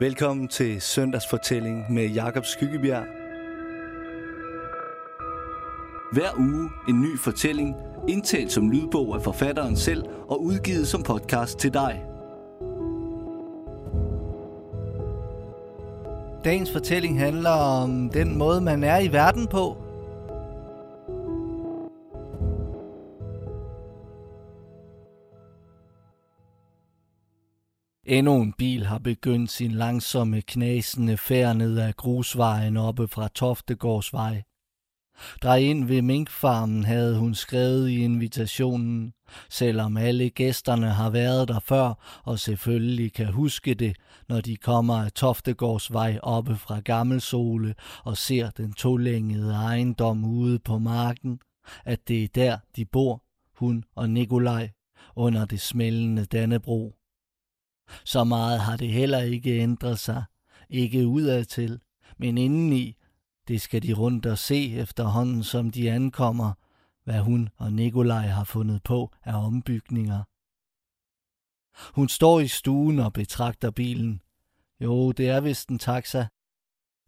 Velkommen til Søndagsfortælling med Jakob Skyggebjerg. Hver uge en ny fortælling, indtalt som lydbog af forfatteren selv og udgivet som podcast til dig. Dagens fortælling handler om den måde, man er i verden på. Endnu en bil har begyndt sin langsomme knasende færd ned ad grusvejen oppe fra Toftegårdsvej. Drej ind ved minkfarmen havde hun skrevet i invitationen, selvom alle gæsterne har været der før og selvfølgelig kan huske det, når de kommer af Toftegårdsvej oppe fra Gammelsole og ser den tolængede ejendom ude på marken, at det er der, de bor, hun og Nikolaj, under det smældende Dannebro. Så meget har det heller ikke ændret sig. Ikke udadtil, men indeni. Det skal de rundt og se efterhånden, som de ankommer, hvad hun og Nikolaj har fundet på af ombygninger. Hun står i stuen og betragter bilen. Jo, det er vist en taxa.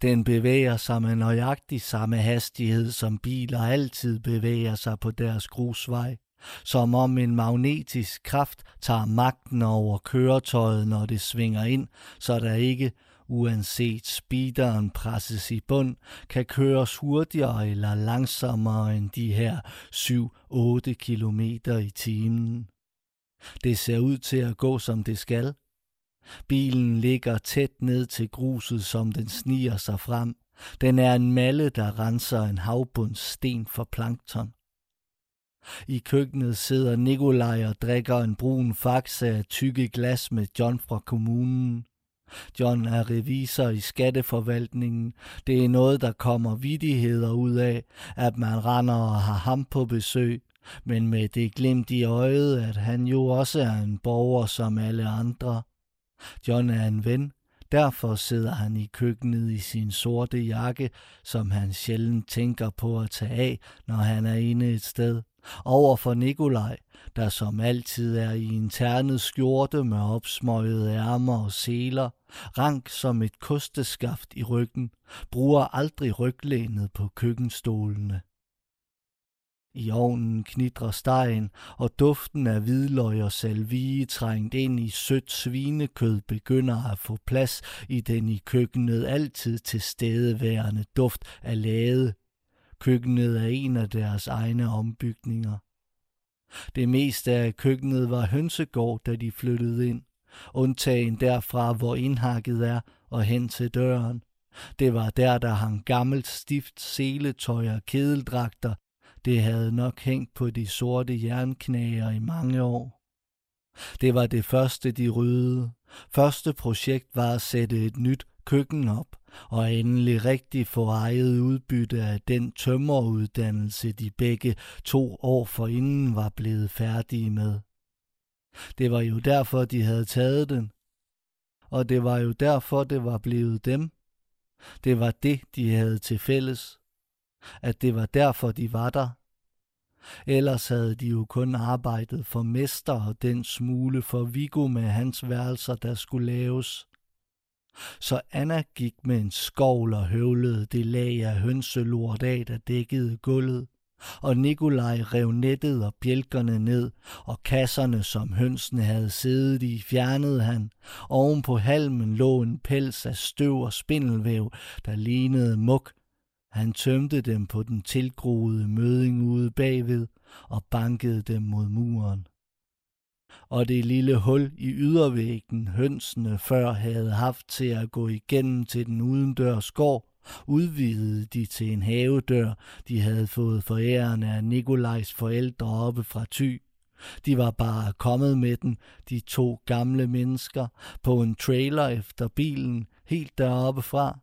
Den bevæger sig med nøjagtig samme hastighed, som biler altid bevæger sig på deres grusvej som om en magnetisk kraft tager magten over køretøjet, når det svinger ind, så der ikke, uanset speederen presses i bund, kan køres hurtigere eller langsommere end de her 7-8 km i timen. Det ser ud til at gå, som det skal. Bilen ligger tæt ned til gruset, som den sniger sig frem. Den er en malle, der renser en havbundssten for plankton. I køkkenet sidder Nikolaj og drikker en brun faxe af tykke glas med John fra kommunen. John er revisor i skatteforvaltningen. Det er noget, der kommer vidigheder ud af, at man render og har ham på besøg. Men med det glimt i øjet, at han jo også er en borger som alle andre. John er en ven, derfor sidder han i køkkenet i sin sorte jakke, som han sjældent tænker på at tage af, når han er inde et sted over for Nikolaj, der som altid er i en ternet skjorte med opsmøjede ærmer og seler, rank som et kosteskaft i ryggen, bruger aldrig ryglænet på køkkenstolene. I ovnen knitrer stegen, og duften af hvidløg og salvie trængt ind i sødt svinekød begynder at få plads i den i køkkenet altid tilstedeværende duft af lade, Køkkenet er en af deres egne ombygninger. Det meste af køkkenet var hønsegård, da de flyttede ind, undtagen derfra, hvor indhakket er, og hen til døren. Det var der, der hang gammelt stift seletøj og kedeldragter. Det havde nok hængt på de sorte jernknager i mange år. Det var det første, de ryddede. Første projekt var at sætte et nyt køkken op og endelig rigtig få ejet udbytte af den tømmeruddannelse, de begge to år forinden var blevet færdige med. Det var jo derfor, de havde taget den. Og det var jo derfor, det var blevet dem. Det var det, de havde til fælles. At det var derfor, de var der. Ellers havde de jo kun arbejdet for mester og den smule for Vigo med hans værelser, der skulle laves. Så Anna gik med en skovl og høvlede det lag af hønselort af, der dækkede gulvet. Og Nikolaj rev nettet og bjælkerne ned, og kasserne, som hønsene havde siddet i, fjernede han. Oven på halmen lå en pels af støv og spindelvæv, der lignede muk. Han tømte dem på den tilgroede møding ude bagved og bankede dem mod muren og det lille hul i ydervæggen hønsene før havde haft til at gå igennem til den udendørs gård, udvidede de til en havedør, de havde fået forærende af Nikolajs forældre oppe fra Thy. De var bare kommet med den, de to gamle mennesker, på en trailer efter bilen, helt deroppe fra.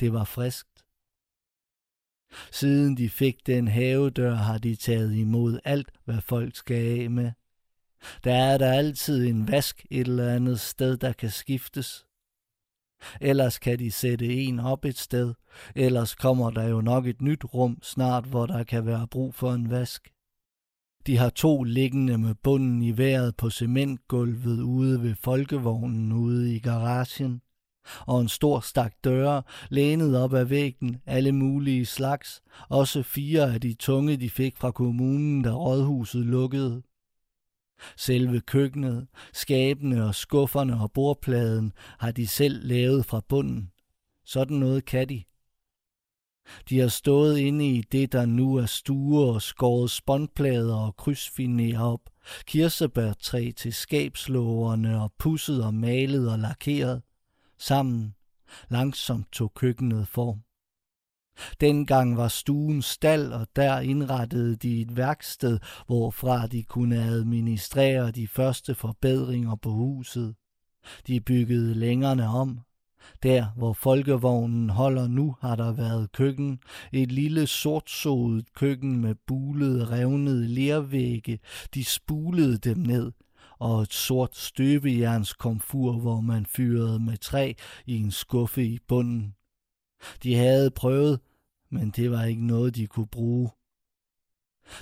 Det var friskt. Siden de fik den havedør, har de taget imod alt, hvad folk skal af med. Der er der altid en vask et eller andet sted, der kan skiftes. Ellers kan de sætte en op et sted, ellers kommer der jo nok et nyt rum snart, hvor der kan være brug for en vask. De har to liggende med bunden i vejret på cementgulvet ude ved folkevognen ude i garagen. og en stor stak døre, lænet op ad væggen, alle mulige slags, også fire af de tunge, de fik fra kommunen, da rådhuset lukkede. Selve køkkenet, skabene og skufferne og bordpladen har de selv lavet fra bunden. Sådan noget kan de. De har stået inde i det, der nu er stuer og skåret spåndplader og krydsfiner op, kirsebærtræ til skabslågerne og pusset og malet og lakeret. Sammen langsomt tog køkkenet form. Dengang var stuen stald, og der indrettede de et værksted, hvorfra de kunne administrere de første forbedringer på huset. De byggede længerne om, der, hvor folkevognen holder nu, har der været køkken. Et lille sortsodet køkken med bulede, revnede lervægge. De spulede dem ned. Og et sort støbejernskomfur, hvor man fyrede med træ i en skuffe i bunden. De havde prøvet, men det var ikke noget, de kunne bruge.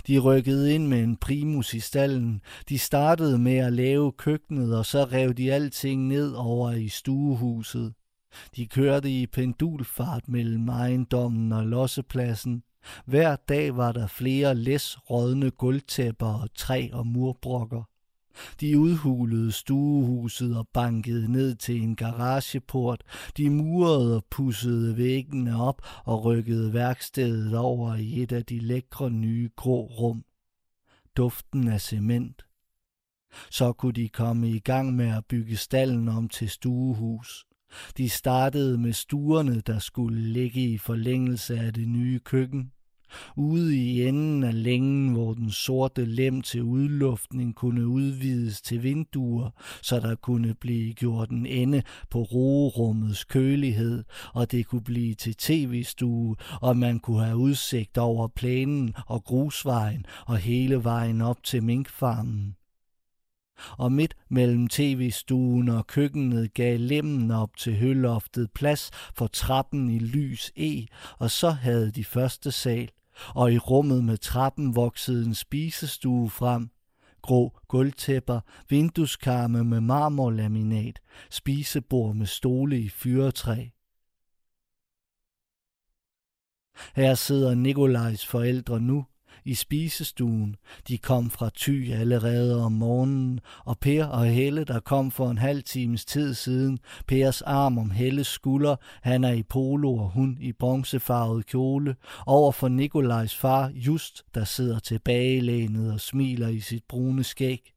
De rykkede ind med en primus i stallen. De startede med at lave køkkenet, og så rev de alting ned over i stuehuset. De kørte i pendulfart mellem ejendommen og lossepladsen. Hver dag var der flere læs rådne gulvtæpper og træ og murbrokker. De udhulede stuehuset og bankede ned til en garageport. De murede og pussede væggene op og rykkede værkstedet over i et af de lækre nye grå rum. Duften af cement. Så kunne de komme i gang med at bygge stallen om til stuehus. De startede med stuerne, der skulle ligge i forlængelse af det nye køkken. Ude i enden af længen, hvor den sorte lem til udluftning kunne udvides til vinduer, så der kunne blive gjort en ende på roerummets kølighed, og det kunne blive til tv-stue, og man kunne have udsigt over plænen og grusvejen og hele vejen op til minkfarmen. Og midt mellem tv-stuen og køkkenet gav lemmen op til høloftet plads for trappen i lys E, og så havde de første sal, og i rummet med trappen voksede en spisestue frem, grå gulvtæpper, vindueskarme med marmorlaminat, spisebord med stole i fyretræ. Her sidder Nikolajs forældre nu, i spisestuen. De kom fra Ty allerede om morgenen, og Per og Helle, der kom for en halv times tid siden, Pers arm om Helles skulder, han er i polo og hun i bronzefarvet kjole, over for Nikolajs far Just, der sidder tilbagelænet og smiler i sit brune skæg.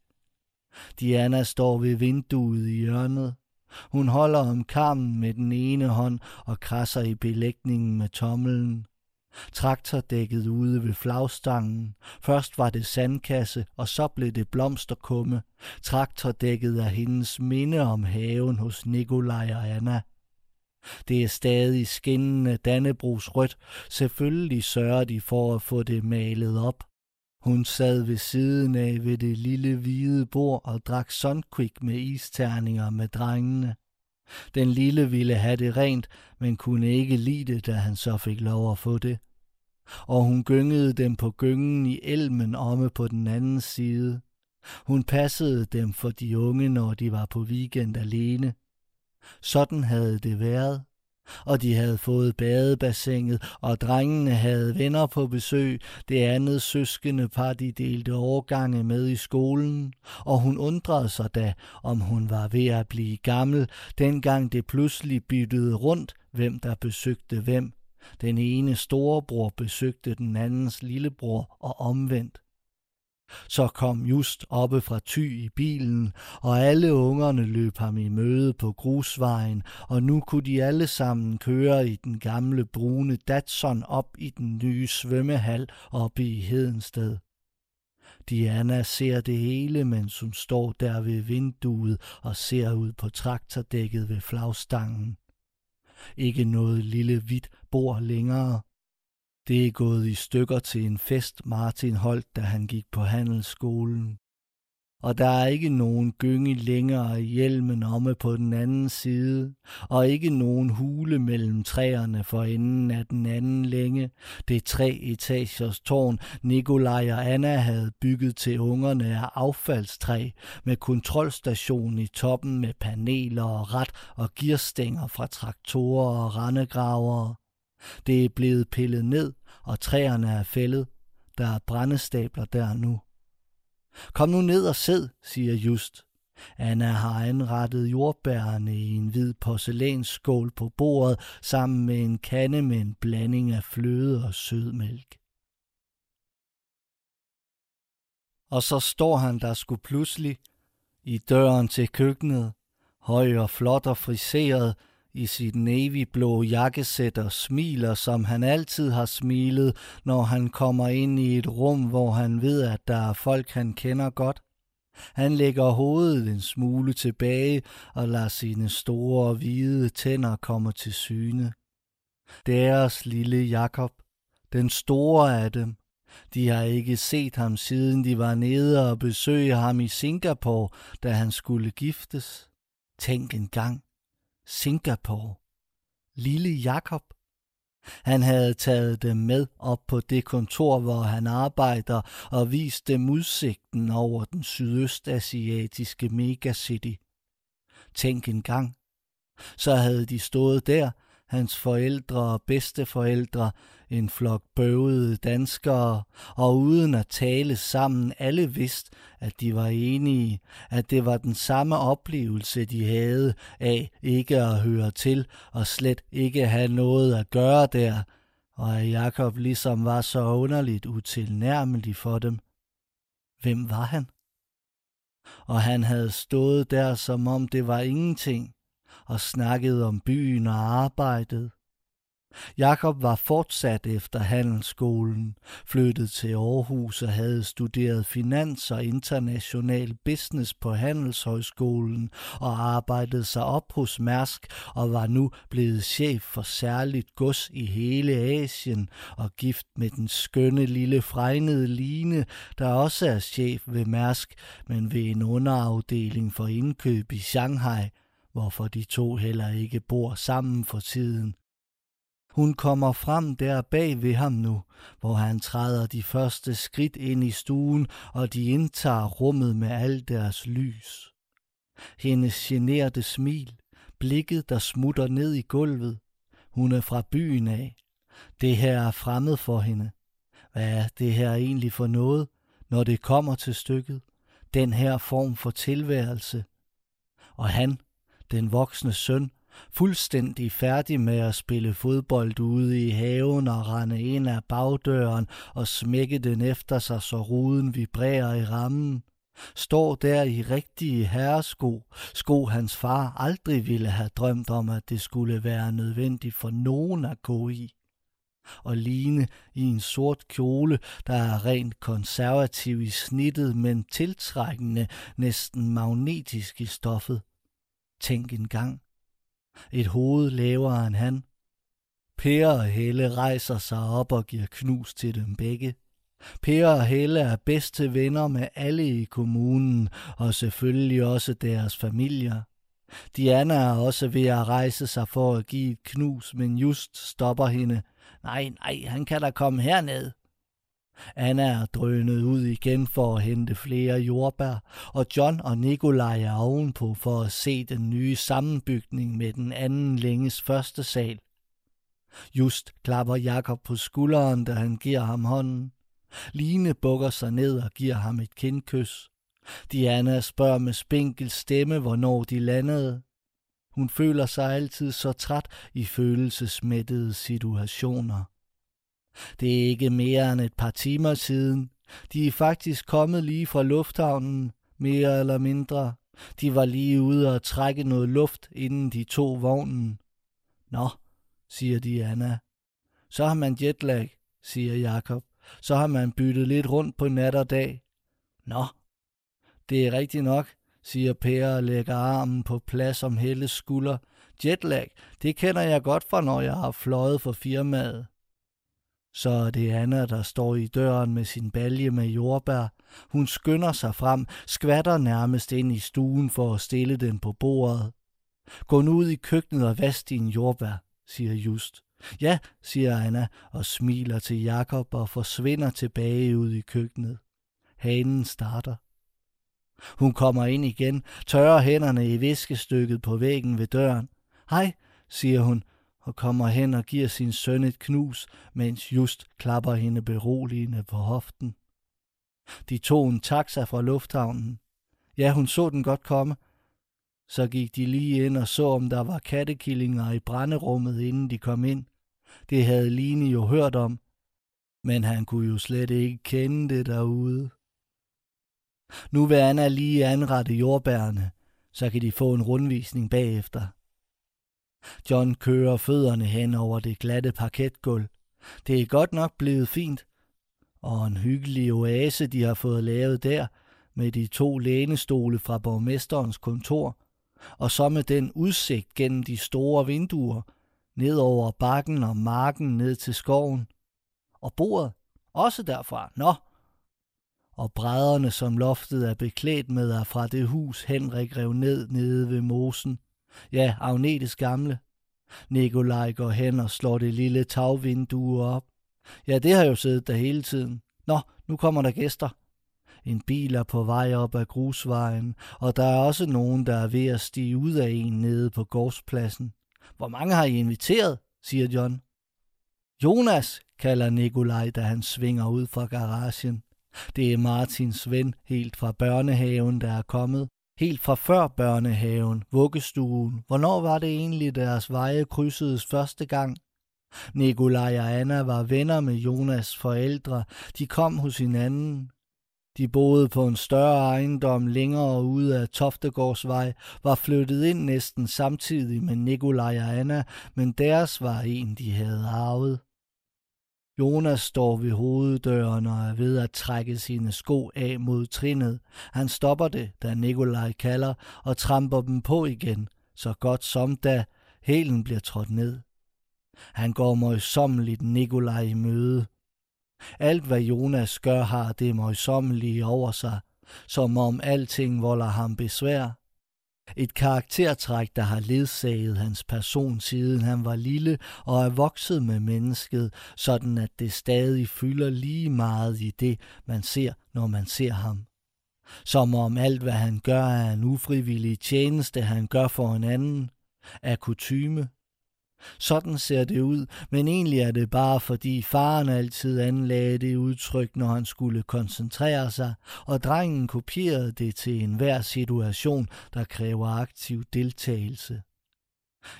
Diana står ved vinduet i hjørnet. Hun holder om kammen med den ene hånd og krasser i belægningen med tommelen. Traktordækket ude ved flagstangen. Først var det sandkasse, og så blev det blomsterkumme. Traktordækket er hendes minde om haven hos Nikolaj og Anna. Det er stadig skinnende Dannebrugs rødt. Selvfølgelig sørger de for at få det malet op. Hun sad ved siden af ved det lille hvide bord og drak sunquick med isterninger med drengene. Den lille ville have det rent, men kunne ikke lide det, da han så fik lov at få det. Og hun gyngede dem på gyngen i elmen omme på den anden side. Hun passede dem for de unge, når de var på weekend alene. Sådan havde det været. Og de havde fået badebassinet, og drengene havde venner på besøg. Det andet søskende par, de delte årgange med i skolen. Og hun undrede sig da, om hun var ved at blive gammel, dengang det pludselig byttede rundt, hvem der besøgte hvem. Den ene storebror besøgte den andens lillebror og omvendt. Så kom just oppe fra Ty i bilen, og alle ungerne løb ham i møde på grusvejen, og nu kunne de alle sammen køre i den gamle brune Datsun op i den nye svømmehal oppe i Hedensted. Diana ser det hele, mens hun står der ved vinduet og ser ud på traktordækket ved flagstangen. Ikke noget lille hvidt bord længere. Det er gået i stykker til en fest, Martin holdt, da han gik på handelsskolen. og der er ikke nogen gynge længere i hjelmen omme på den anden side, og ikke nogen hule mellem træerne for enden af den anden længe. Det tre etagers tårn, Nikolaj og Anna havde bygget til ungerne af affaldstræ, med kontrolstation i toppen med paneler og ret og gearstænger fra traktorer og randegravere. Det er blevet pillet ned, og træerne er fældet. Der er brændestabler der nu. Kom nu ned og sid, siger Just. Anna har anrettet jordbærne i en hvid porcelænsskål på bordet sammen med en kande med en blanding af fløde og sødmælk. Og så står han der skulle pludselig i døren til køkkenet, høj og flot og friseret, i sit navyblå jakkesæt og smiler, som han altid har smilet, når han kommer ind i et rum, hvor han ved, at der er folk, han kender godt. Han lægger hovedet en smule tilbage og lader sine store hvide tænder komme til syne. Deres lille Jakob, den store af dem, de har ikke set ham siden de var nede og besøge ham i Singapore, da han skulle giftes. Tænk en gang, Singapore. Lille Jakob. Han havde taget dem med op på det kontor, hvor han arbejder, og vist dem udsigten over den sydøstasiatiske megacity. Tænk en gang. Så havde de stået der, hans forældre og bedsteforældre, en flok bøvede danskere, og uden at tale sammen alle vidste, at de var enige, at det var den samme oplevelse, de havde af ikke at høre til og slet ikke have noget at gøre der, og at Jakob ligesom var så underligt utilnærmelig for dem. Hvem var han? Og han havde stået der, som om det var ingenting, og snakket om byen og arbejdet. Jakob var fortsat efter handelsskolen, flyttet til Aarhus og havde studeret finans og international business på Handelshøjskolen og arbejdet sig op hos Mærsk og var nu blevet chef for særligt gods i hele Asien og gift med den skønne lille fregnede Line, der også er chef ved Mærsk, men ved en underafdeling for indkøb i Shanghai, hvorfor de to heller ikke bor sammen for tiden. Hun kommer frem der bag ved ham nu, hvor han træder de første skridt ind i stuen, og de indtager rummet med al deres lys. Hendes generte smil, blikket der smutter ned i gulvet. Hun er fra byen af. Det her er fremmed for hende. Hvad er det her egentlig for noget, når det kommer til stykket? Den her form for tilværelse. Og han, den voksne søn, fuldstændig færdig med at spille fodbold ude i haven og rende ind af bagdøren og smække den efter sig, så ruden vibrerer i rammen. Står der i rigtige herresko, sko hans far aldrig ville have drømt om, at det skulle være nødvendigt for nogen at gå i. Og Line i en sort kjole, der er rent konservativ i snittet, men tiltrækkende, næsten magnetisk i stoffet. Tænk en gang, et hoved lavere end han. Per og Helle rejser sig op og giver knus til dem begge. Per og Helle er bedste venner med alle i kommunen, og selvfølgelig også deres familier. Diana er også ved at rejse sig for at give et knus, men just stopper hende. Nej, nej, han kan da komme herned. Anna er drønet ud igen for at hente flere jordbær, og John og Nikolaj er ovenpå for at se den nye sammenbygning med den anden længes første sal. Just klapper Jakob på skulderen, da han giver ham hånden. Line bukker sig ned og giver ham et kindkys. Diana spørger med spinkel stemme, hvornår de landede. Hun føler sig altid så træt i følelsesmættede situationer. Det er ikke mere end et par timer siden. De er faktisk kommet lige fra lufthavnen, mere eller mindre. De var lige ude og trække noget luft, inden de tog vognen. Nå, siger Diana. Så har man jetlag, siger Jakob. Så har man byttet lidt rundt på nat og dag. Nå, det er rigtigt nok, siger Per og lægger armen på plads om Helles skulder. Jetlag, det kender jeg godt fra, når jeg har fløjet for firmaet. Så er det Anna, der står i døren med sin balje med jordbær. Hun skynder sig frem, skvatter nærmest ind i stuen for at stille den på bordet. Gå nu ud i køkkenet og vask din jordbær, siger Just. Ja, siger Anna og smiler til Jakob og forsvinder tilbage ud i køkkenet. Hanen starter. Hun kommer ind igen, tørrer hænderne i viskestykket på væggen ved døren. Hej, siger hun og kommer hen og giver sin søn et knus, mens Just klapper hende beroligende på hoften. De tog en taxa fra lufthavnen. Ja, hun så den godt komme. Så gik de lige ind og så, om der var kattekillinger i brænderummet, inden de kom ind. Det havde Line jo hørt om, men han kunne jo slet ikke kende det derude. Nu vil Anna lige anrette jordbærne, så kan de få en rundvisning bagefter. John kører fødderne hen over det glatte parketgulv. Det er godt nok blevet fint. Og en hyggelig oase, de har fået lavet der, med de to lænestole fra borgmesterens kontor, og så med den udsigt gennem de store vinduer, ned over bakken og marken ned til skoven. Og bordet, også derfra. Nå! Og brædderne, som loftet er beklædt med, er fra det hus, Henrik rev ned nede ved mosen. Ja, Agnetes gamle. Nikolaj går hen og slår det lille tagvindue op. Ja, det har jo siddet der hele tiden. Nå, nu kommer der gæster. En bil er på vej op ad grusvejen, og der er også nogen, der er ved at stige ud af en nede på gårdspladsen. Hvor mange har I inviteret? siger John. Jonas, kalder Nikolaj, da han svinger ud fra garagen. Det er Martins ven helt fra børnehaven, der er kommet. Helt fra før børnehaven, vuggestuen. Hvornår var det egentlig, deres veje krydsedes første gang? Nikolaj og Anna var venner med Jonas forældre. De kom hos hinanden. De boede på en større ejendom længere ude af Toftegårdsvej, var flyttet ind næsten samtidig med Nikolaj og Anna, men deres var en, de havde arvet. Jonas står ved hoveddøren og er ved at trække sine sko af mod trinet. Han stopper det, da Nikolaj kalder, og tramper dem på igen, så godt som da hælen bliver trådt ned. Han går møjsommeligt Nikolaj i møde. Alt hvad Jonas gør har det møjsommelige over sig, som om alting volder ham besvær. Et karaktertræk, der har ledsaget hans person siden han var lille og er vokset med mennesket, sådan at det stadig fylder lige meget i det, man ser, når man ser ham. Som om alt, hvad han gør, er en ufrivillig tjeneste, han gør for en anden, er kutyme, sådan ser det ud, men egentlig er det bare fordi faren altid anlagde det udtryk, når han skulle koncentrere sig, og drengen kopierede det til enhver situation, der kræver aktiv deltagelse.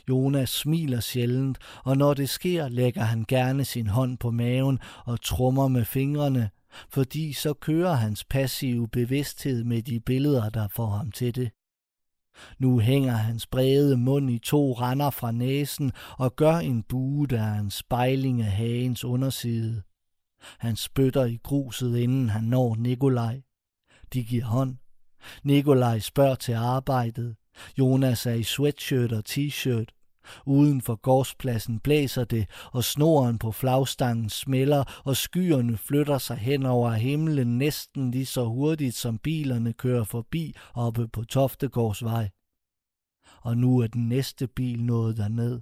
Jonas smiler sjældent, og når det sker, lægger han gerne sin hånd på maven og trummer med fingrene, fordi så kører hans passive bevidsthed med de billeder, der får ham til det. Nu hænger hans brede mund i to render fra næsen og gør en bue, der er en spejling af hagens underside. Han spytter i gruset, inden han når Nikolaj. De giver hånd. Nikolaj spørger til arbejdet. Jonas er i sweatshirt og t-shirt. Uden for gårdspladsen blæser det, og snoren på flagstangen smelter, og skyerne flytter sig hen over himlen næsten lige så hurtigt, som bilerne kører forbi oppe på Toftegårdsvej. Og nu er den næste bil nået derned.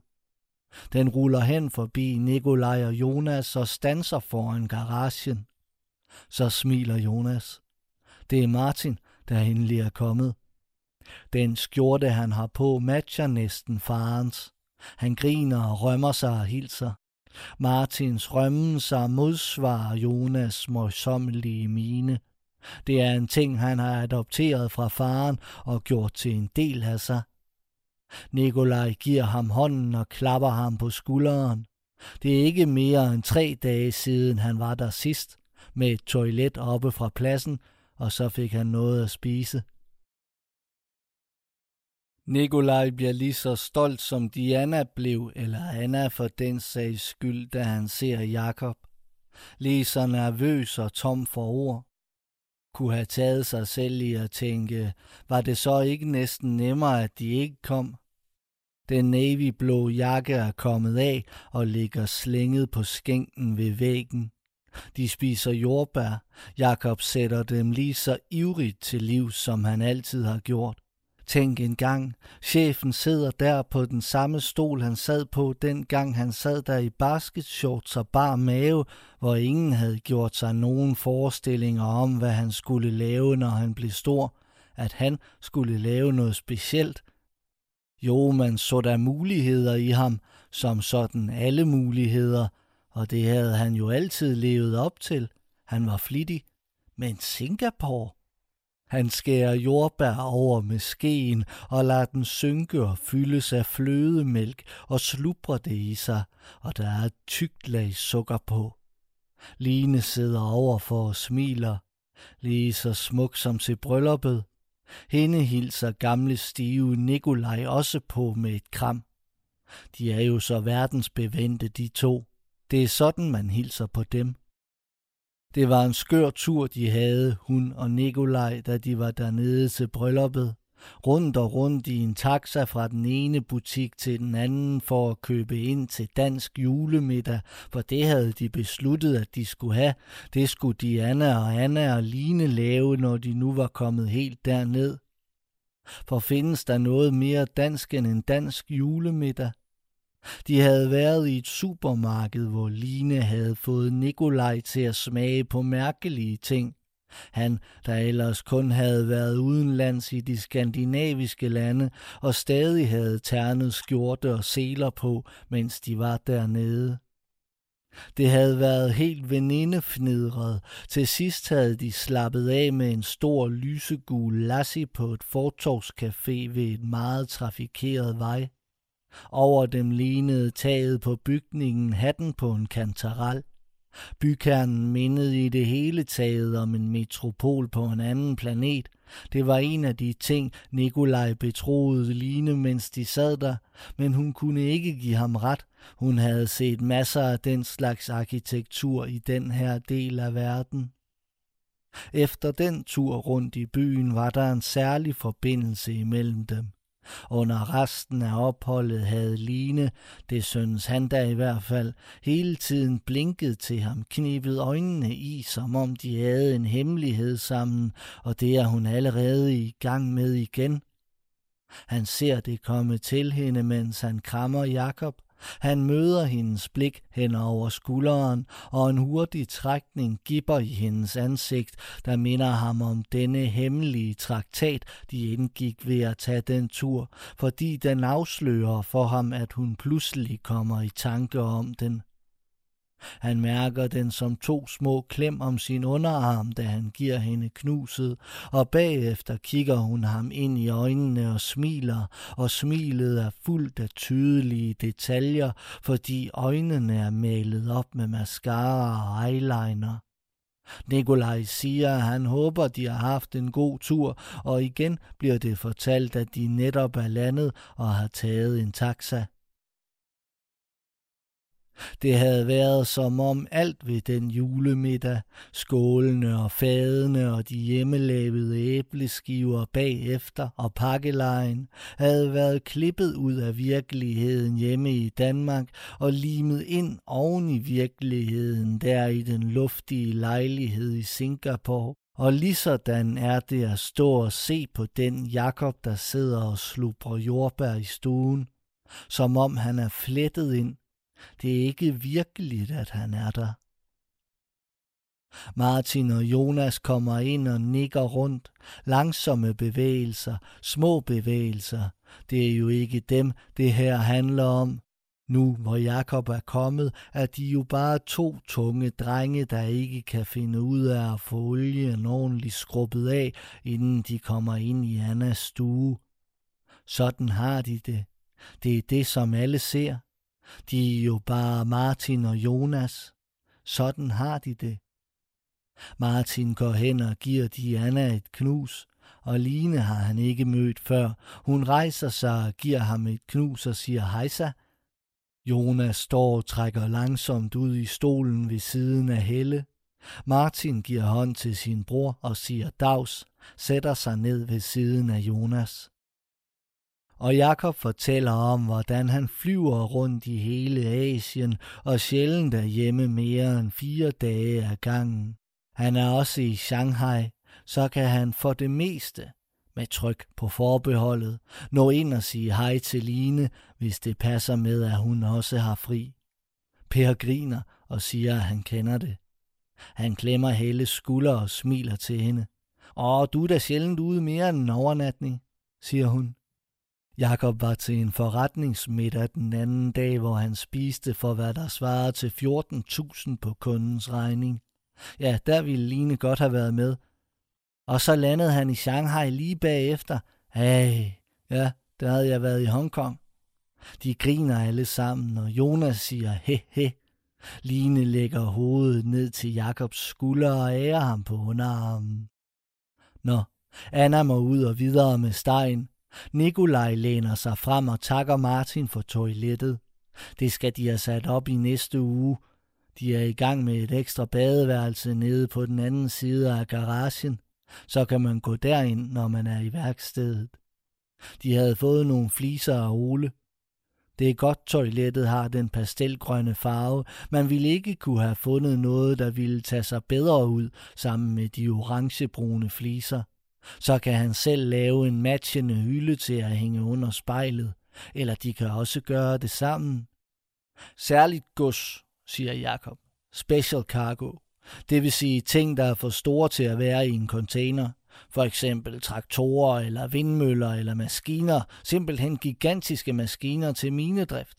Den ruller hen forbi Nikolaj og Jonas og stanser foran garagen. Så smiler Jonas. Det er Martin, der endelig er kommet. Den skjorte, han har på, matcher næsten farens. Han griner og rømmer sig og hilser. Martins rømmen sig modsvarer Jonas møjsommelige mine. Det er en ting, han har adopteret fra faren og gjort til en del af sig. Nikolaj giver ham hånden og klapper ham på skulderen. Det er ikke mere end tre dage siden han var der sidst, med et toilet oppe fra pladsen, og så fik han noget at spise. Nikolaj bliver lige så stolt, som Diana blev, eller Anna for den sags skyld, da han ser Jakob. Lige så nervøs og tom for ord. Kunne have taget sig selv i at tænke, var det så ikke næsten nemmere, at de ikke kom? Den navyblå jakke er kommet af og ligger slænget på skænken ved væggen. De spiser jordbær. Jakob sætter dem lige så ivrigt til liv, som han altid har gjort. Tænk engang, chefen sidder der på den samme stol, han sad på, dengang han sad der i basketshorts og bar mave, hvor ingen havde gjort sig nogen forestillinger om, hvad han skulle lave, når han blev stor. At han skulle lave noget specielt. Jo, man så der muligheder i ham, som sådan alle muligheder, og det havde han jo altid levet op til. Han var flittig. Men Singapore? Han skærer jordbær over med skeen og lader den synke og fyldes af flødemælk og slubrer det i sig, og der er et tykt lag sukker på. Line sidder overfor og smiler, lige så smuk som til brylluppet. Hende hilser gamle stive Nikolaj også på med et kram. De er jo så verdensbevendte, de to. Det er sådan, man hilser på dem. Det var en skør tur, de havde, hun og Nikolaj, da de var dernede til brylluppet. Rundt og rundt i en taxa fra den ene butik til den anden for at købe ind til dansk julemiddag, for det havde de besluttet, at de skulle have. Det skulle Diana og Anna og Line lave, når de nu var kommet helt derned. For findes der noget mere dansk end en dansk julemiddag? De havde været i et supermarked, hvor Line havde fået Nikolaj til at smage på mærkelige ting. Han, der ellers kun havde været udenlands i de skandinaviske lande og stadig havde ternet skjorte og seler på, mens de var dernede. Det havde været helt venindefnidret. Til sidst havde de slappet af med en stor lysegul lassi på et fortovscafé ved et meget trafikeret vej. Over dem lignede taget på bygningen hatten på en kantarel. Bykernen mindede i det hele taget om en metropol på en anden planet. Det var en af de ting, Nikolaj betroede Line, mens de sad der, men hun kunne ikke give ham ret. Hun havde set masser af den slags arkitektur i den her del af verden. Efter den tur rundt i byen var der en særlig forbindelse imellem dem. Under resten af opholdet havde Line, det synes han da i hvert fald, hele tiden blinket til ham, knibet øjnene i, som om de havde en hemmelighed sammen, og det er hun allerede i gang med igen. Han ser det komme til hende, mens han krammer Jakob, han møder hendes blik hen over skulderen, og en hurtig trækning gipper i hendes ansigt, der minder ham om denne hemmelige traktat, de indgik ved at tage den tur, fordi den afslører for ham, at hun pludselig kommer i tanke om den. Han mærker den som to små klem om sin underarm, da han giver hende knuset, og bagefter kigger hun ham ind i øjnene og smiler, og smilet er fuldt af tydelige detaljer, fordi øjnene er malet op med mascara og eyeliner. Nikolaj siger, at han håber, de har haft en god tur, og igen bliver det fortalt, at de netop er landet og har taget en taxa. Det havde været som om alt ved den julemiddag, skålene og fadene og de hjemmelavede æbleskiver bagefter og pakkelejen, havde været klippet ud af virkeligheden hjemme i Danmark og limet ind oven i virkeligheden der i den luftige lejlighed i Singapore. Og lige sådan er det at stå og se på den Jakob, der sidder og slubrer jordbær i stuen, som om han er flettet ind det er ikke virkeligt, at han er der. Martin og Jonas kommer ind og nikker rundt. Langsomme bevægelser, små bevægelser. Det er jo ikke dem, det her handler om. Nu, hvor Jakob er kommet, er de jo bare to tunge drenge, der ikke kan finde ud af at få olien ordentligt skrubbet af, inden de kommer ind i Annas stue. Sådan har de det. Det er det, som alle ser. De er jo bare Martin og Jonas. Sådan har de det. Martin går hen og giver Diana et knus, og Line har han ikke mødt før. Hun rejser sig og giver ham et knus og siger hejsa. Jonas står og trækker langsomt ud i stolen ved siden af Helle. Martin giver hånd til sin bror og siger dags, sætter sig ned ved siden af Jonas. Og Jakob fortæller om, hvordan han flyver rundt i hele Asien og sjældent er hjemme mere end fire dage ad gangen. Han er også i Shanghai, så kan han for det meste med tryk på forbeholdet nå ind og sige hej til Line, hvis det passer med, at hun også har fri. Per griner og siger, at han kender det. Han klemmer Helles skulder og smiler til hende. Åh, du er da sjældent ude mere end en overnatning, siger hun. Jakob var til en forretningsmiddag den anden dag, hvor han spiste for hvad der svarede til 14.000 på kundens regning. Ja, der ville Line godt have været med. Og så landede han i Shanghai lige bagefter. Hey, ja, der havde jeg været i Hongkong. De griner alle sammen, og Jonas siger he he. Line lægger hovedet ned til Jakobs skulder og ærer ham på underarmen. Nå, Anna må ud og videre med stegen. Nikolaj læner sig frem og takker Martin for toilettet. Det skal de have sat op i næste uge. De er i gang med et ekstra badeværelse nede på den anden side af garagen. Så kan man gå derind, når man er i værkstedet. De havde fået nogle fliser af Ole. Det er godt, toilettet har den pastelgrønne farve. Man ville ikke kunne have fundet noget, der ville tage sig bedre ud sammen med de orangebrune fliser. Så kan han selv lave en matchende hylde til at hænge under spejlet, eller de kan også gøre det sammen. Særligt gods, siger Jakob. Special cargo. Det vil sige ting, der er for store til at være i en container. For eksempel traktorer eller vindmøller eller maskiner, simpelthen gigantiske maskiner til minedrift.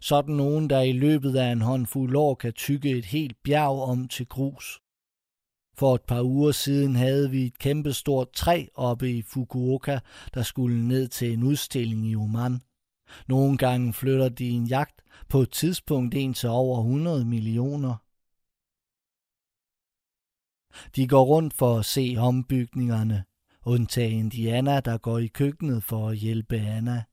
Sådan nogen, der i løbet af en håndfuld år kan tykke et helt bjerg om til grus. For et par uger siden havde vi et kæmpestort træ oppe i Fukuoka, der skulle ned til en udstilling i Oman. Nogle gange flytter de en jagt, på et tidspunkt en til over 100 millioner. De går rundt for at se ombygningerne, undtagen Diana, der går i køkkenet for at hjælpe Anna.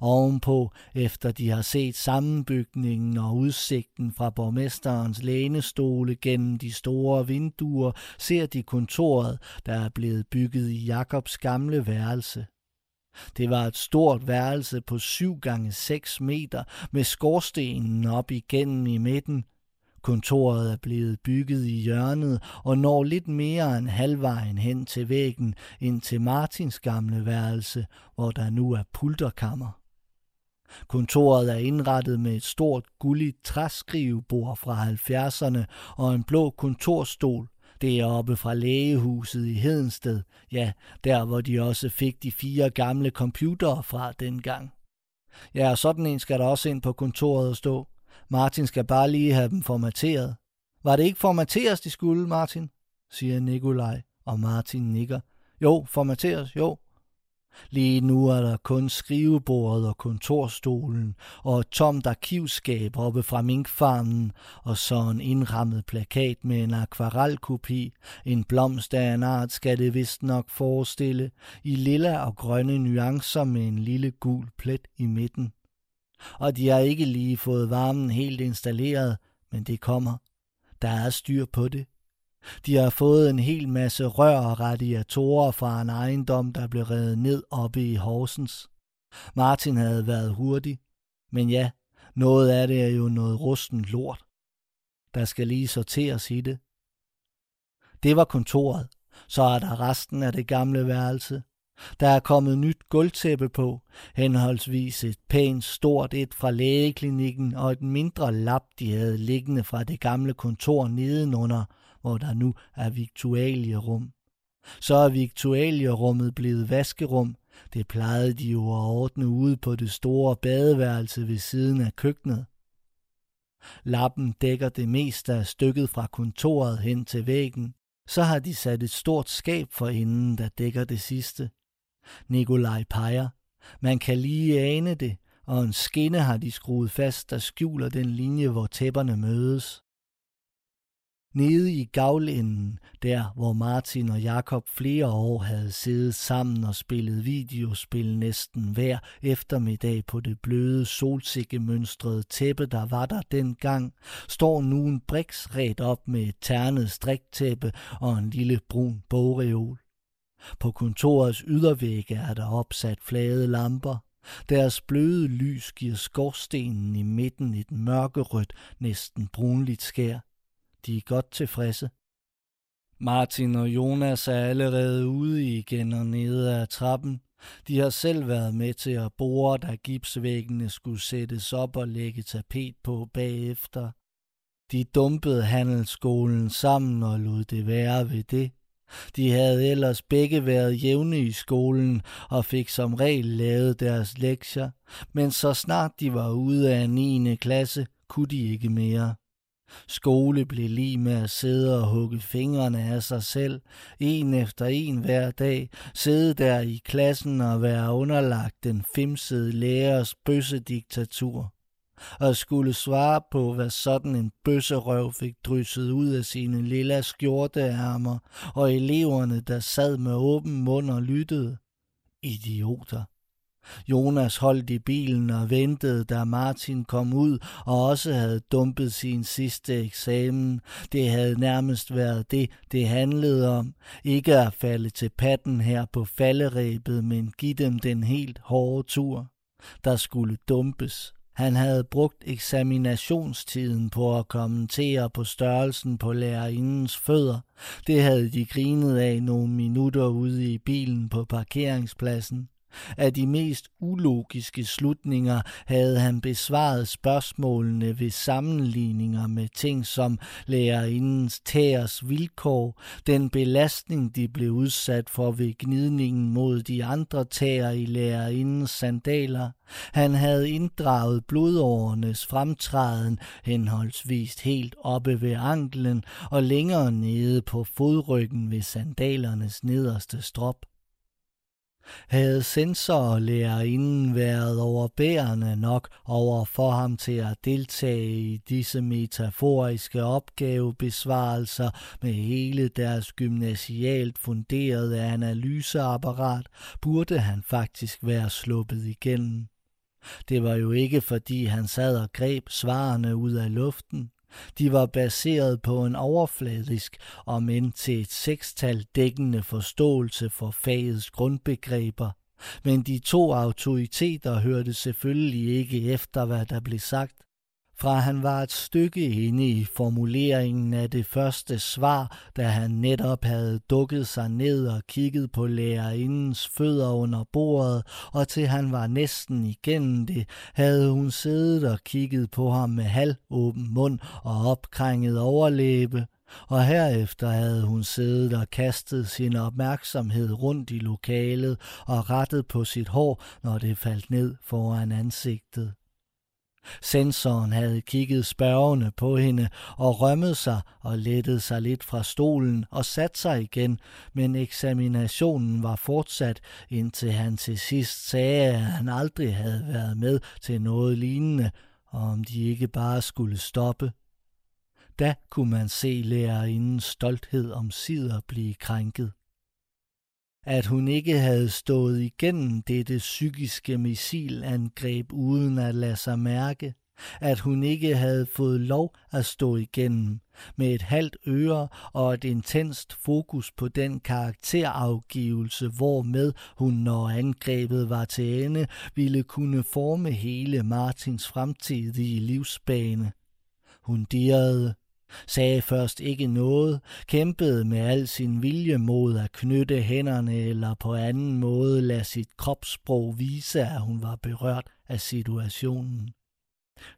Ovenpå, efter de har set sammenbygningen og udsigten fra borgmesterens lænestole gennem de store vinduer, ser de kontoret, der er blevet bygget i Jakobs gamle værelse. Det var et stort værelse på 7 gange 6 meter med skorstenen op igennem i midten, Kontoret er blevet bygget i hjørnet og når lidt mere end halvvejen hen til væggen ind til Martins gamle værelse, hvor der nu er pulterkammer. Kontoret er indrettet med et stort gulligt træskrivebord fra 70'erne og en blå kontorstol. Det er oppe fra lægehuset i Hedensted, ja, der hvor de også fik de fire gamle computere fra dengang. Ja, og sådan en skal der også ind på kontoret stå. Martin skal bare lige have dem formateret. Var det ikke formateres, de skulle, Martin? siger Nikolaj, og Martin nikker. Jo, formateres, jo. Lige nu er der kun skrivebordet og kontorstolen og et tomt arkivskab oppe fra minkfarmen og så en indrammet plakat med en akvarelkopi. En blomst af en art skal det vist nok forestille i lilla og grønne nuancer med en lille gul plet i midten og de har ikke lige fået varmen helt installeret, men det kommer. Der er styr på det. De har fået en hel masse rør og radiatorer fra en ejendom, der blev revet ned oppe i Horsens. Martin havde været hurtig, men ja, noget af det er jo noget rusten lort. Der skal lige sorteres i det. Det var kontoret. Så er der resten af det gamle værelse. Der er kommet nyt gulvtæppe på, henholdsvis et pænt stort et fra lægeklinikken og et mindre lap, de havde liggende fra det gamle kontor nedenunder, hvor der nu er viktualierum. Så er viktualierummet blevet vaskerum. Det plejede de jo at ordne ude på det store badeværelse ved siden af køkkenet. Lappen dækker det meste af stykket fra kontoret hen til væggen. Så har de sat et stort skab for inden, der dækker det sidste. Nikolaj peger. Man kan lige ane det, og en skinne har de skruet fast, der skjuler den linje, hvor tæpperne mødes. Nede i gavlenden, der hvor Martin og Jakob flere år havde siddet sammen og spillet videospil næsten hver eftermiddag på det bløde solsikkemønstrede tæppe, der var der dengang, står nu en briks ret op med et ternet striktæppe og en lille brun bogreol. På kontorets ydervægge er der opsat flade lamper. Deres bløde lys giver skorstenen i midten et mørkerødt, næsten brunligt skær. De er godt tilfredse. Martin og Jonas er allerede ude igen og nede af trappen. De har selv været med til at bore, da gipsvæggene skulle sættes op og lægge tapet på bagefter. De dumpede handelsskolen sammen og lod det være ved det. De havde ellers begge været jævne i skolen og fik som regel lavet deres lektier, men så snart de var ude af 9. klasse, kunne de ikke mere. Skole blev lige med at sidde og hugge fingrene af sig selv, en efter en hver dag, sidde der i klassen og være underlagt den femsede lærers bøssediktatur og skulle svare på, hvad sådan en bøsserøv fik drysset ud af sine lilla skjorteærmer, og eleverne, der sad med åben mund og lyttede. Idioter. Jonas holdt i bilen og ventede, da Martin kom ud og også havde dumpet sin sidste eksamen. Det havde nærmest været det, det handlede om. Ikke at falde til patten her på falderæbet, men give dem den helt hårde tur. Der skulle dumpes. Han havde brugt eksaminationstiden på at kommentere på størrelsen på lærerindens fødder. Det havde de grinet af nogle minutter ude i bilen på parkeringspladsen. Af de mest ulogiske slutninger havde han besvaret spørgsmålene ved sammenligninger med ting som lærerindens tæers vilkår, den belastning, de blev udsat for ved gnidningen mod de andre tæer i lærerindens sandaler. Han havde inddraget blodårenes fremtræden henholdsvis helt oppe ved anklen og længere nede på fodryggen ved sandalernes nederste strop. Havde sensorlærerinden været overbærende nok over for ham til at deltage i disse metaforiske opgavebesvarelser med hele deres gymnasialt funderede analyseapparat, burde han faktisk være sluppet igennem. Det var jo ikke fordi han sad og greb svarene ud af luften. De var baseret på en overfladisk, og men til et sekstal dækkende forståelse for fagets grundbegreber. Men de to autoriteter hørte selvfølgelig ikke efter, hvad der blev sagt. Fra han var et stykke inde i formuleringen af det første svar, da han netop havde dukket sig ned og kigget på lærerindens fødder under bordet, og til han var næsten igennem det, havde hun siddet og kigget på ham med halvåben mund og opkrænget overlæbe, og herefter havde hun siddet og kastet sin opmærksomhed rundt i lokalet og rettet på sit hår, når det faldt ned foran ansigtet. Sensoren havde kigget spørgende på hende og rømmet sig og lettet sig lidt fra stolen og sat sig igen, men eksaminationen var fortsat, indtil han til sidst sagde, at han aldrig havde været med til noget lignende, og om de ikke bare skulle stoppe. Da kunne man se lærerindens stolthed om sider blive krænket at hun ikke havde stået igennem dette psykiske missilangreb uden at lade sig mærke, at hun ikke havde fået lov at stå igennem med et halvt øre og et intenst fokus på den karakterafgivelse, hvormed hun, når angrebet var til ende, ville kunne forme hele Martins fremtidige livsbane. Hun dirrede, sagde først ikke noget, kæmpede med al sin vilje mod at knytte hænderne eller på anden måde lade sit kropssprog vise, at hun var berørt af situationen.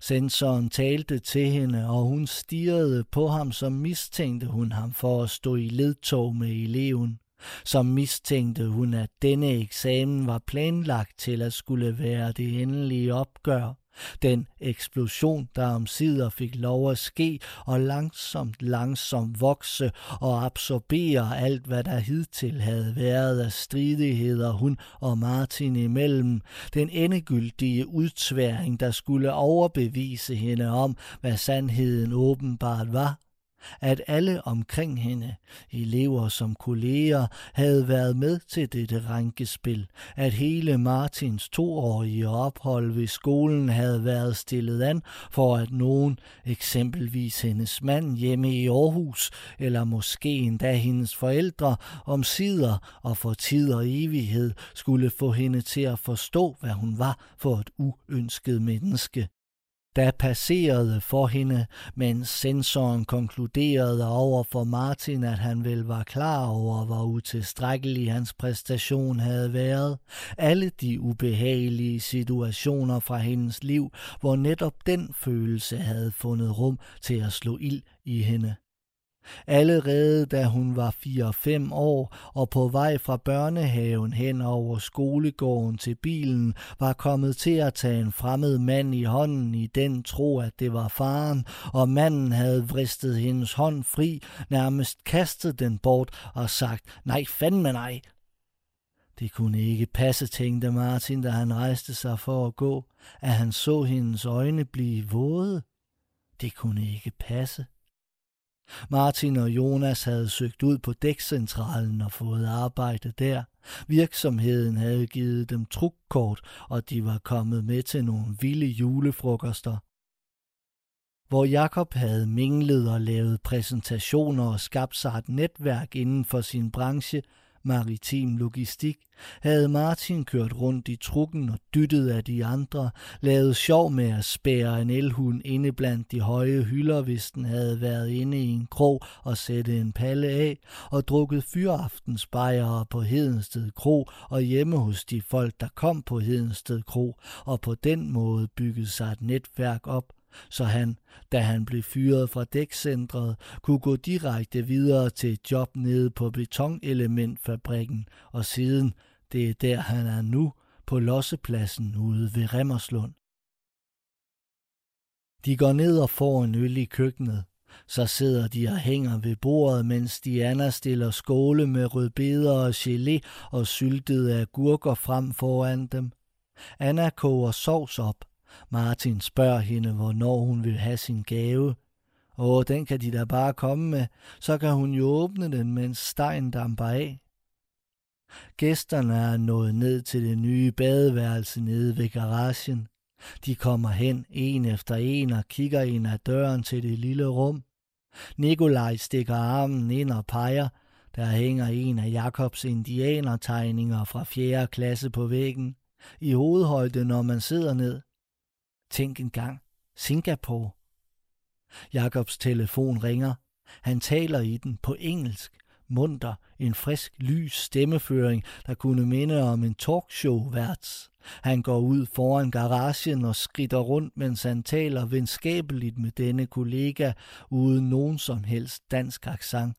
Sensoren talte til hende, og hun stirrede på ham, som mistænkte hun ham for at stå i ledtog med eleven. Som mistænkte hun, at denne eksamen var planlagt til at skulle være det endelige opgør. Den eksplosion, der omsider fik lov at ske og langsomt, langsomt vokse og absorbere alt, hvad der hidtil havde været af stridigheder hun og Martin imellem. Den endegyldige udtværing, der skulle overbevise hende om, hvad sandheden åbenbart var at alle omkring hende, elever som kolleger, havde været med til dette rankespil, at hele Martins toårige ophold ved skolen havde været stillet an for at nogen, eksempelvis hendes mand hjemme i Aarhus, eller måske endda hendes forældre, om sider og for tid og evighed skulle få hende til at forstå, hvad hun var for et uønsket menneske der passerede for hende, mens sensoren konkluderede over for Martin, at han vel var klar over, hvor utilstrækkelig hans præstation havde været. Alle de ubehagelige situationer fra hendes liv, hvor netop den følelse havde fundet rum til at slå ild i hende. Allerede da hun var 4-5 år og på vej fra børnehaven hen over skolegården til bilen, var kommet til at tage en fremmed mand i hånden i den tro, at det var faren, og manden havde vristet hendes hånd fri, nærmest kastet den bort og sagt, nej fandme nej. Det kunne ikke passe, tænkte Martin, da han rejste sig for at gå, at han så hendes øjne blive våde. Det kunne ikke passe. Martin og Jonas havde søgt ud på dækcentralen og fået arbejde der. Virksomheden havde givet dem trukkort, og de var kommet med til nogle vilde julefrokoster. Hvor Jakob havde minglet og lavet præsentationer og skabt sig et netværk inden for sin branche, maritim logistik, havde Martin kørt rundt i trukken og dyttet af de andre, lavet sjov med at spære en elhund inde blandt de høje hylder, hvis den havde været inde i en krog og sætte en palle af, og drukket fyraftensbejere på Hedensted Kro og hjemme hos de folk, der kom på Hedensted Kro, og på den måde bygget sig et netværk op, så han, da han blev fyret fra dækcentret, kunne gå direkte videre til et job nede på betonelementfabrikken, og siden, det er der han er nu, på lossepladsen ude ved Remmerslund. De går ned og får en øl i køkkenet. Så sidder de og hænger ved bordet, mens Diana stiller skåle med rødbeder og gelé og syltede agurker frem foran dem. Anna koger sovs op, Martin spørger hende, hvornår hun vil have sin gave. Åh, den kan de da bare komme med, så kan hun jo åbne den, mens stegen damper af. Gæsterne er nået ned til det nye badeværelse nede ved garagen. De kommer hen en efter en og kigger ind ad døren til det lille rum. Nikolaj stikker armen ind og peger. Der hænger en af Jakobs indianertegninger fra 4. klasse på væggen. I hovedhøjde, når man sidder ned. Tænk engang, Singapore. Jakobs telefon ringer. Han taler i den på engelsk. Munter, en frisk, lys stemmeføring, der kunne minde om en talkshow-værts. Han går ud foran garagen og skrider rundt, mens han taler venskabeligt med denne kollega, uden nogen som helst dansk accent.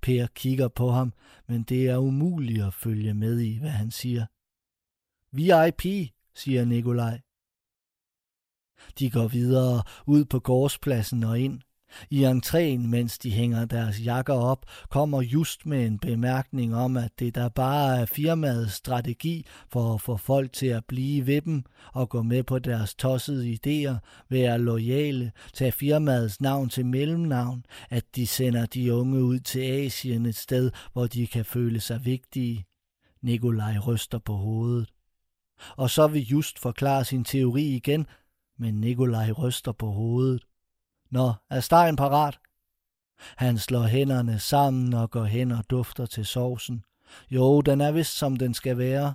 Per kigger på ham, men det er umuligt at følge med i, hvad han siger. VIP, siger Nikolaj. De går videre ud på gårdspladsen og ind. I entréen, mens de hænger deres jakker op, kommer just med en bemærkning om, at det der bare er firmaets strategi for at få folk til at blive ved dem og gå med på deres tossede idéer, være lojale, tage firmaets navn til mellemnavn, at de sender de unge ud til Asien et sted, hvor de kan føle sig vigtige. Nikolaj ryster på hovedet. Og så vil Just forklare sin teori igen, men Nikolaj ryster på hovedet. Nå, er stegen parat? Han slår hænderne sammen og går hen og dufter til sovsen. Jo, den er vist som den skal være.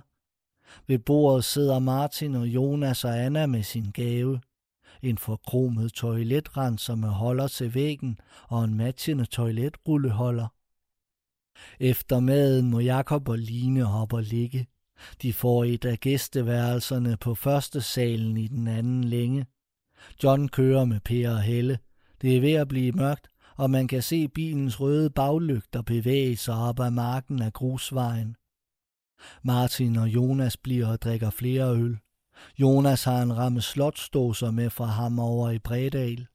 Ved bordet sidder Martin og Jonas og Anna med sin gave. En forkromet toiletrenser med holder til væggen og en matchende toiletrulleholder. Efter maden må Jakob og Line hoppe og ligge. De får et af gæsteværelserne på første salen i den anden længe. John kører med Per og Helle. Det er ved at blive mørkt, og man kan se bilens røde baglygter bevæge sig op ad marken af grusvejen. Martin og Jonas bliver og drikker flere øl. Jonas har en ramme slotståser med fra ham over i Bredal.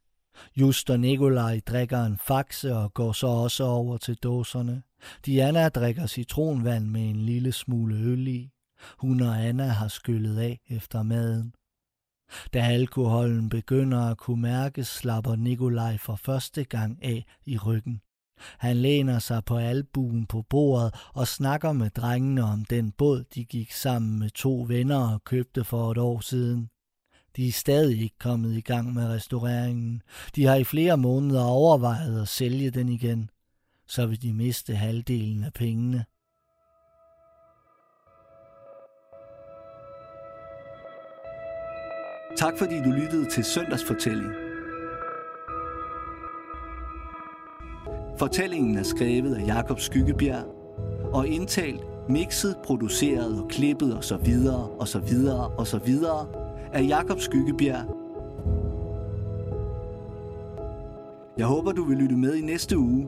Just og Nikolaj drikker en faxe og går så også over til dåserne. Diana drikker citronvand med en lille smule øl i. Hun og Anna har skyllet af efter maden. Da alkoholen begynder at kunne mærkes, slapper Nikolaj for første gang af i ryggen. Han læner sig på albuen på bordet og snakker med drengene om den båd, de gik sammen med to venner og købte for et år siden. De er stadig ikke kommet i gang med restaureringen. De har i flere måneder overvejet at sælge den igen. Så vil de miste halvdelen af pengene. Tak fordi du lyttede til Søndagsfortælling. Fortællingen er skrevet af Jakob Skyggebjerg og indtalt, mixet, produceret og klippet og så videre og så videre og så videre af Jakob Skyggebjerg. Jeg håber, du vil lytte med i næste uge,